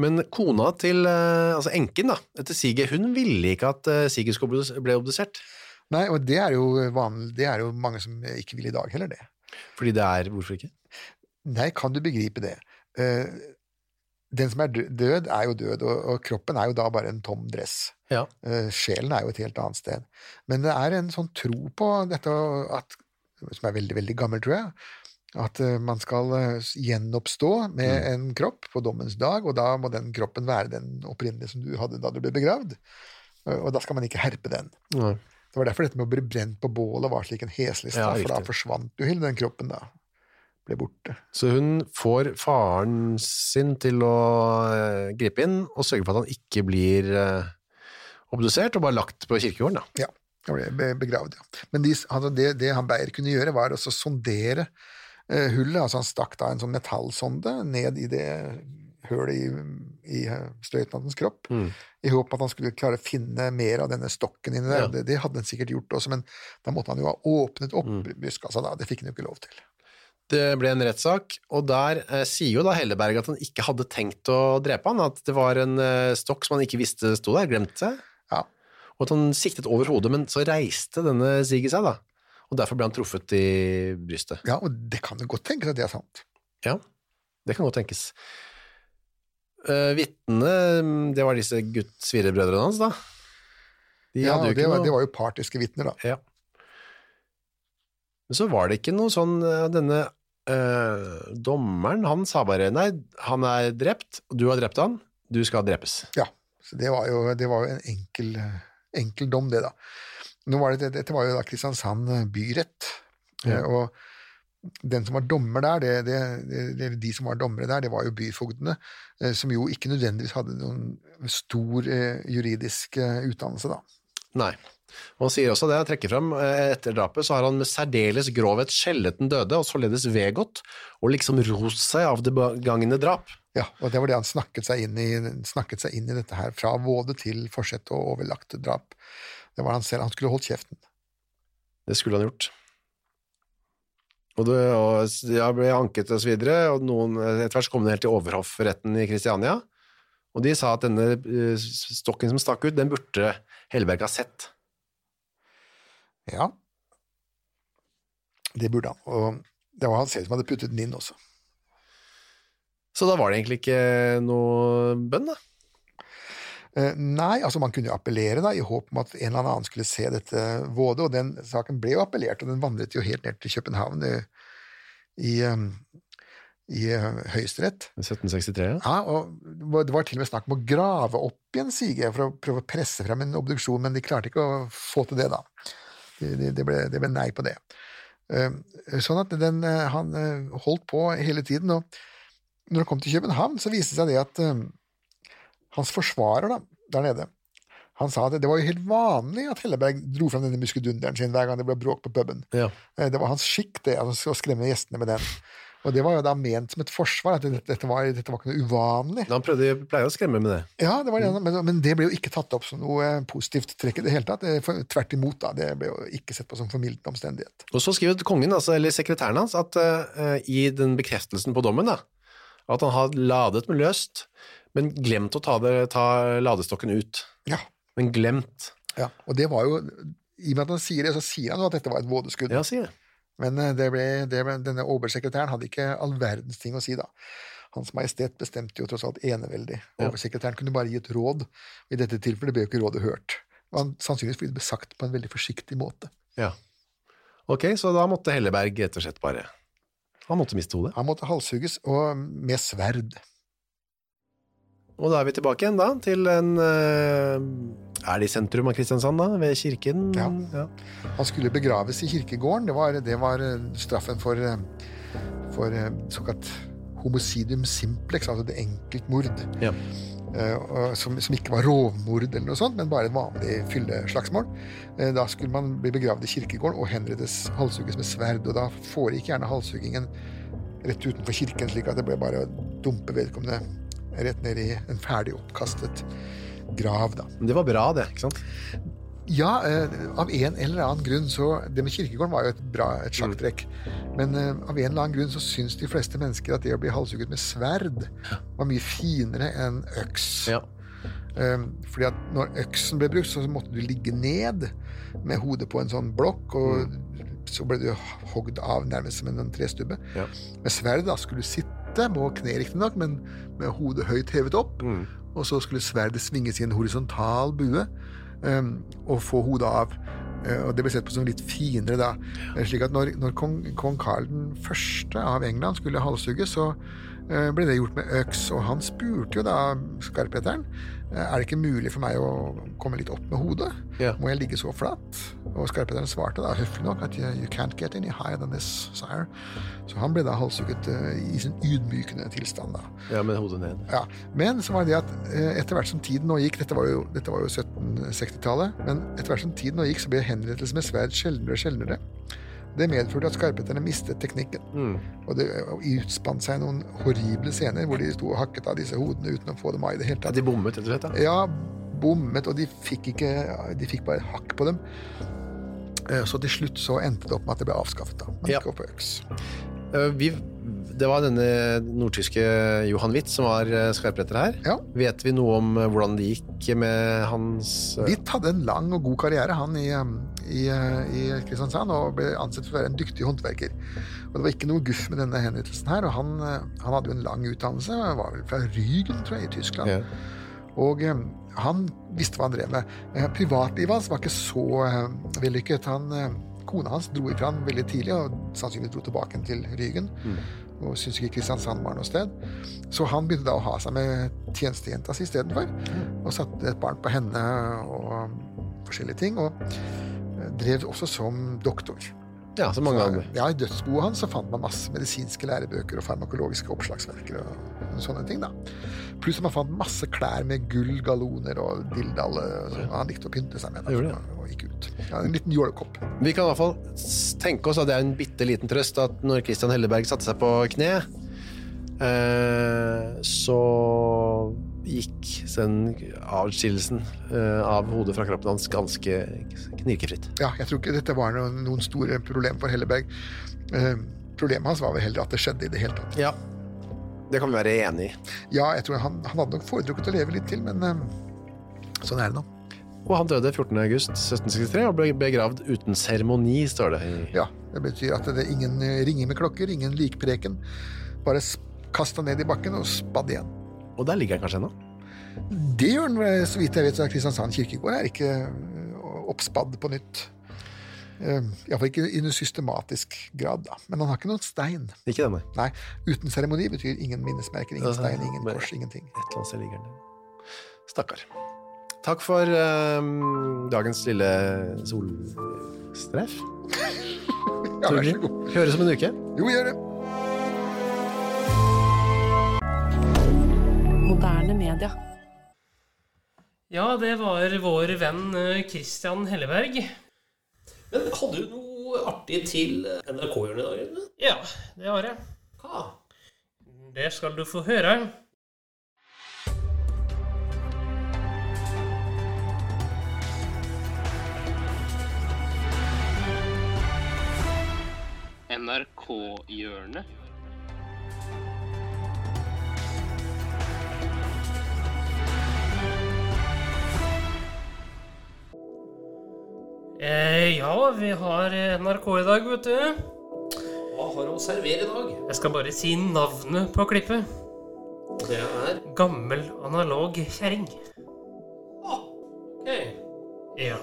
Men kona til, eh, altså enken da, etter Sige, hun ville ikke at Sige Siger skulle bli- obdusert. Nei, og det er jo vanlig, det er jo mange som ikke vil i dag heller, det. Fordi det er, hvorfor ikke? Nei, kan du begripe det? Eh, den som er død, er jo død, og, kroppen er jo da bare en tom dress. Ja. Eh, sjelen er jo et helt annet sted. Men det er en sånn tro på dette at, som er veldig, veldig gammel, tror jeg, at eh, man skal eh, gjenoppstå med en kropp på dommens dag, og da må den kroppen være den opprinnelige som du hadde da du ble begravd. Og da skal man ikke herpe den. Nei. Det var derfor dette med å bli brent på bålet var slik en heslig Ja, for da forsvant jo hele den kroppen da. Ble borte. Så hun får faren sin til å eh, gripe inn og sørge for at han ikke blir eh, obdusert og bare lagt på kirkegården. Da. Ja, han ble be- begravd, ja. Men de, altså det, det han Beyer kunne gjøre, var å sondere hullet. Altså han stakk da en sånn metallsonde ned i det hølet i, i av støytnantens kropp, Mm. i håp at han skulle klare å finne mer av denne stokken inni der. Ja. Det, det hadde han sikkert gjort også, men da måtte han jo ha åpnet opp Mm. brystkassa da. Det fikk han jo ikke lov til. Det ble en rettssak, og der eh, sier jo da Helleberg at han ikke hadde tenkt å drepe han, at det var en eh, stokk som han ikke visste sto der, glemte seg, Ja. og at han siktet over hodet, men så reiste denne Sigge seg da, og derfor ble han truffet i brystet. ja, og det kan jo godt tenkes at det er sant. Ja, det kan godt tenkes. Uh, Vitnene, det var disse gutt svirebrødrene hans da. De Ja, det, var, noe... det var jo partiske vitner, da. Ja. Men så var det ikke noe sånn eh, Denne uh, dommeren, han sa bare Nei, han er drept, du har drept han, du skal drepes. Ja, så det var jo, det var jo en enkel, enkel dom, det, da. Var det, dette var jo da Kristiansand byrett, Ja. eh, og den som var dommer der, det, det, det, de som var dommere der, det var jo byfogdene, eh, som jo ikke nødvendigvis hadde noen stor eh, juridisk eh, utdannelse, da. Nei. Og han sier også det, jeg trekker frem, eh, etter drapet så har han med særdeles grovhet skjellet den døde, og således vedgått, og liksom rost seg av det begangne drap. Ja, og det var det han snakket seg inn i, snakket seg inn i dette her, fra våde til forsett og overlagt drap. Det var han selv, han skulle holdt kjeften. Det skulle han gjort. Og det og jeg ble anket og så videre, og noen, etter hvert kom det helt til overhoffretten i Kristiania, og de sa at denne eh, stokken som stakk ut, den burde Helleberg ha sett. Ja, det burde han, og det var han selv som hadde puttet den inn også. Så da var det egentlig ikke noe bønn, da. Eh, nei, altså man kunne jo appellere da, i håp om at en eller annen skulle se dette våde, og den saken ble jo appellert, og den vandret jo helt ned til København i, i, eh, i eh, Høyesterett. 1763, ja. Ja, og det var- til og med snakk om å grave opp igjen Sige for å prøve å presse frem en obduksjon, men de klarte ikke å få til det, da. Det, det, det, ble, det ble nei på det. Eh, Sånn at den, eh, han holdt på hele tiden, og når han kom til København, så viste det seg det at eh, hans forsvarer da, der nede, han sa at det var jo helt vanlig at Helleberg dro frem denne muskedunderen sin hver gang det ble bråk på puben. ja. Eh, Det var hans skikk det, altså, å skremme gjestene med den. Og det var jo da ment som et forsvar, at dette, var, dette var ikke noe uvanlig. Han prøvde, pleier å skremme med det. Ja, det var det, men, men det ble jo ikke tatt opp som noe eh, positivt trekk i det hele tatt. Tvert imot, da. Det ble jo ikke sett på som formildende omstendighet. Og så skriver kongen, altså, eller sekretæren hans, at uh, i den bekreftelsen på dommen, da, at han har ladet med løst, men glemt å ta, det, ta ladestokken ut. Ja. Men glemt. ja. Og det var jo I og med at han sier det, så sier han jo at dette var et vådeskudd. Ja, sier det. Men eh, det ble, det ble, denne oversekretæren hadde ikke all verdens ting å si, da. Hans Majestet bestemte jo tross alt eneveldig. Oversekretæren kunne bare gi et råd. I dette tilfellet ble jo ikke rådet hørt. Og han, sannsynligvis fordi det ble sagt på en veldig forsiktig måte. Ja. Ok, så da måtte Helleberg rett og slett bare Han måtte miste hodet. Han måtte halshugges, og med sverd. Og da er vi tilbake igjen da, til en eh, Er det i sentrum av Kristiansand, da? Ved kirken? Ja. Han skulle begraves i kirkegården. Det var, det var eh, straffen for, eh, for såkalt homicidium simplex, altså det enkeltmord. Ja. Som, som ikke var rovmord eller noe sånt, men bare et vanlig fylleslagsmål. Da skulle man bli begravd i kirkegården og henrettes, halshugges med sverd. Og da foregikk gjerne halshuggingen rett utenfor kirken, slik at det ble bare å dumpe vedkommende rett ned i en ferdig oppkastet grav. da. Men det var bra, det. ikke sant? Ja, eh, av en eller annen grunn så Det med kirkegården var jo et bra et sjakktrekk. Men eh, av en eller annen grunn så syns de fleste mennesker at det å bli halshugget med sverd var mye finere enn øks. Ja. Eh, fordi at når øksen ble brukt, så måtte du ligge ned med hodet på en sånn blokk, og så ble du hogd av nærmest som en trestubbe. Ja. Med sverd da skulle du sitte, på kne riktignok, men med hodet høyt hevet opp. Mm. Og så skulle sverdet svinges i en horisontal bue um, og få hodet av. Uh, og det ble sett på som litt finere da. Eh, Slik at når, når kong, kong Karl den første av England skulle halshugges, så uh, ble det gjort med øks. Og han spurte jo da skarpheteren er det ikke mulig for meg å komme litt opp med hodet. Ja. Må jeg ligge så flatt? Og skarpheteren svarte da høflig nok at you can't get any higher than this, sire. Så han ble da halshugget eh, i sin ydmykende tilstand. da. ja, med hodet ned. Ja, Men så var det det at eh, etter hvert som tiden nå gikk Dette var jo, jo 1760-tallet. Men etter hvert som tiden nå gikk, så ble henrettelse med sverd sjeldnere og sjeldnere. Det medførte at skarpheterne mistet teknikken. Mm. Og det utspant seg noen horrible scener hvor de sto og hakket av disse hodene uten å få dem av i det hele tatt. Ja, de bommet, rett og slett. Ja, bommet, og de fikk ikke De fikk bare hakk på dem. Eh, Så til slutt så endte det opp med at det ble avskaffet, da. Men Ja. opp på øks. Eh, Vi, det var denne nordtyske Johan Witt som var eh, skarpretter her. Ja. Vet vi noe om eh, hvordan det gikk med hans Witt hadde en lang og god karriere han i, i, i Kristiansand, og ble ansett for å være en dyktig håndverker. Og Det var ikke noe guff med denne henrettelsen her. og Han, han hadde jo en lang utdannelse, var vel fra Rygen, tror jeg, i Tyskland. Ja. Og han visste hva han drev med. Privatlivet hans var ikke så vellykket. Han, kona hans dro ifra han veldig tidlig, og sannsynligvis dro tilbake til Rygen. Og syntes ikke Kristiansand var noe sted. Så han begynte da å ha seg med tjenestejenta si istedenfor. Og satte et barn på henne og forskjellige ting. Og drev også som doktor. Ja, så mange andre. Ja, I dødsboet hans så fant man masse medisinske lærebøker og farmakologiske oppslagsverker og sånne ting. da. Pluss at man fant masse klær med gull, galloner og dildalle. som Han likte å pynte seg med. Det? og gikk ut. Ja, En liten jålekopp. Vi kan i hvert fall tenke oss at det er en bitte liten trøst at når Christian Helleberg satte seg på kne, eh, så gikk den avskillelsen eh, av hodet fra kroppen hans ganske knirkefritt. Ja, jeg tror ikke dette var noen, store problem for Helleberg. Eh, problemet hans var vel heller at det skjedde i det hele tatt. Ja, det kan vi være enig i. Ja, jeg tror han, han hadde nok foretrukket å leve litt til, men eh, sånn er det nå. Og han døde 14.8.1763 og ble begravd uten seremoni, står det. Ja, Det betyr at det er ingen ringer ringing med klokker, ingen likpreken. Bare kast han ned i bakken og spadd igjen. Og der ligger han kanskje ennå. Det gjør han, eh, så vidt jeg vet, så er Kristiansand kirkegård er ikke eh, oppspadd på nytt. Eh, Iallfall ikke i noe systematisk grad, da. Men han har ikke noen stein. Ikke denne. Nei, uten seremoni betyr ingen minnesmerker, ingen stein, ingen kors, ingenting. Et eller annet sted ligger den. Stakkar. Takk for um, dagens lille solstreff. Ja, vær så god. Høres om en uke. Jo, gjør det. Moderne media. Ja, det var vår venn eh, Christian Helleberg. Men hadde du noe artig til NRK-hjørnet i dag? Ja, det har jeg. Hva? Det skal du få høre. NRK-hjørnet. Eh, ja, vi har NRK i dag, vet du. Hva har hun å servere i dag? Jeg skal bare si navnet på klippet. Og det er Gammel analog kjerring. ah, Ok, Ja.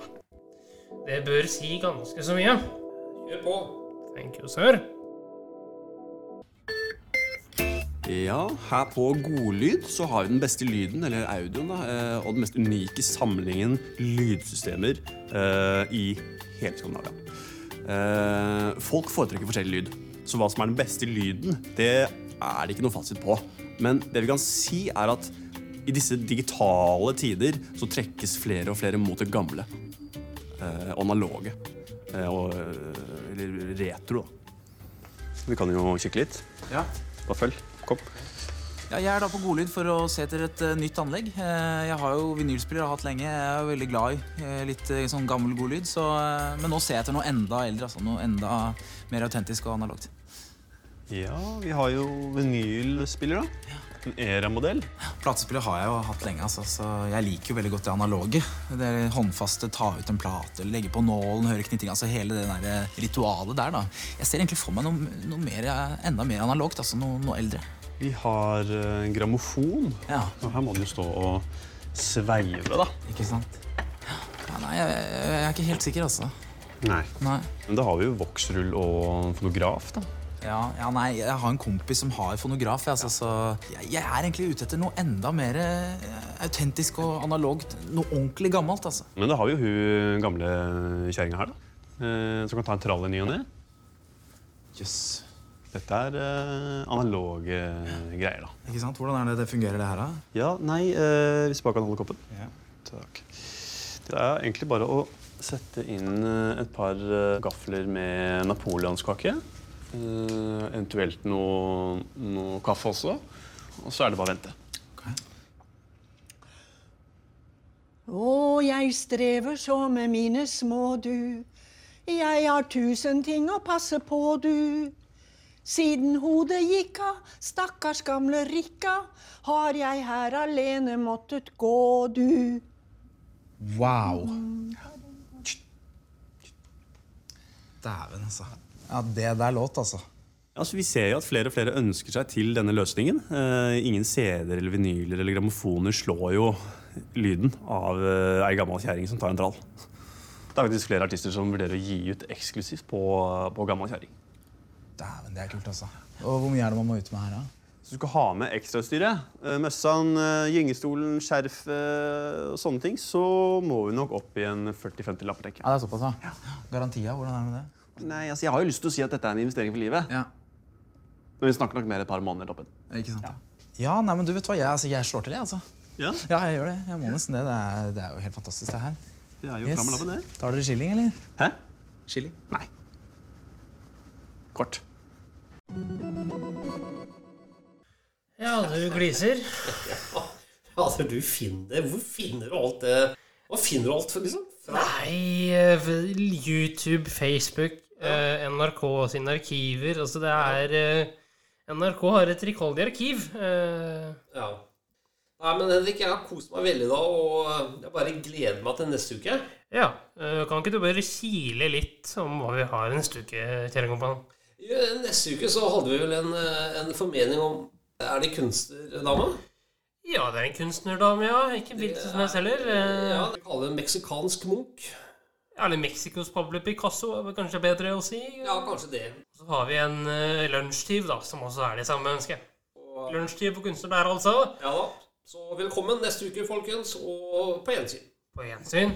Det bør si ganske så mye. kjør på. Thank you, sir. Ja, her på Godlyd så har vi den beste lyden, eller audioen, da, eh, og den mest unike samlingen lydsystemer uh, i hele Skandinavia. Uh, folk foretrekker forskjellig lyd, så hva som er den beste lyden, det er det ikke noe fasit på. Men det vi kan si, er at i disse digitale tider så trekkes flere og flere mot det gamle. Uh, analoge. Og, eller retro, da. Vi kan jo kikke litt. Ja. Bare følg. Kom. Ja, jeg er da på Godlyd for å se etter et uh, nytt anlegg. Uh, jeg har jo vinylspiller hatt lenge. Jeg er jo veldig glad i uh, litt sånn gammel godlyd. Så, men nå ser jeg etter noe enda eldre. Altså, noe enda mer autentisk og analogt. Ja, vi har jo vinylspiller, da. En Era-modell. Platespiller har jeg jo hatt lenge, altså, så jeg liker jo veldig godt det analoge. Det er håndfaste, ta ut en plate, legge på nålen, høre knitring. Altså hele det der ritualet der, da. Jeg ser egentlig for meg noe, noe mer, enda mer analogt, altså noe, noe eldre. Vi har eh, en grammofon. Ja, Og her må den jo stå og sveive, da. ikke sant? Ja, nei, jeg, jeg er ikke helt sikker, altså. Nei. Nei. Men da har vi jo voksrull og fonograf, da. Ja, ja, nei, jeg har en kompis som har fonograf. Altså, så jeg, jeg er egentlig ute etter noe enda mer eh, autentisk og analogt. Noe ordentlig gammelt. altså. Men da har vi jo hun gamle kjerringa her, da. Eh, som kan ta en trall i ny og ne. Jøss. Dette er uh, analoge greier, da. Ikke sant? Hvordan er det det fungerer, det her, da? Ja, nei, uh, hvis du bare kan holde koppen. Ja. Takk. Det er egentlig bare å sette inn eh, et par eh, gafler med napoleonskake. Uh, eventuelt noe, noe kaffe også. Og så er det bare å vente. Å, jeg strever så med mine små, du. Jeg har tusen ting å passe på, du. Siden hodet gikk av, stakkars gamle Rikka, har jeg her alene måttet gå, du. Wow. Dæven, altså. Ja, det der låt, altså. Altså, vi ser jo at flere og flere ønsker seg til denne løsningen. Eh, ingen CD-er eller vinyler eller grammofoner slår jo lyden av eh, ei gammel kjerring som tar en trall. Det er faktisk flere artister som vurderer å gi ut eksklusivt på, på gammel kjerring. Dæven, det er kult, altså. Og hvor mye er det man må ut med her, da? Så du skal ha med ekstrautstyret, eh, møssan, eh, gyngestolen, skjerfet og sånne ting, så må vi nok opp i en 40-50 lapper, tenker jeg. Ja, det er såpass, ja. Garantia, hvordan er det med det? Nei, altså, jeg har jo lyst til å si at dette er en investering for livet, Ja, men vi snakker nok mer et par måneder toppen. ikke sant? Ja, ja nei, men du vet hva, jeg, altså, jeg slår til, jeg, altså. Ja, Ja, jeg gjør det. Jeg må nesten det. Det er, det er jo helt fantastisk, det her. det er jo yes. Tar dere chilling, eller? Hæ? Skilling? Nei. Kort. Ja, du gliser. Altså, du finner Hvor finner du alt det Hva finner du alt for, liksom? Fra? Nei, eh, YouTube, Facebook, ja. NRK sine arkiver Altså, det er eh, NRK har et rikholdig arkiv. Eh, Ja. Nei, men Henrik, jeg har kost meg veldig da, og jeg bare gleder meg til neste uke. ja. eh, Kan ikke du bare kile litt om hva vi har neste uke, kjære kompan? Neste uke så hadde vi vel en, eh, en formening om Er det kunstnerdame? Ja, det er en kunstnerdame, ja. Ikke hvilken som helst heller. Eh, Ja, det kaller det meksikansk Munch. Eller Mexicos Pablo Picasso er kanskje bedre å si. Ja, kanskje det. Så har vi en uh, lunsjtyv, da, som også er det samme ønsket. Og, Lunsjtyv på kunstner der, altså. ja da. Så velkommen neste uke, folkens, og på gjensyn. På gjensyn.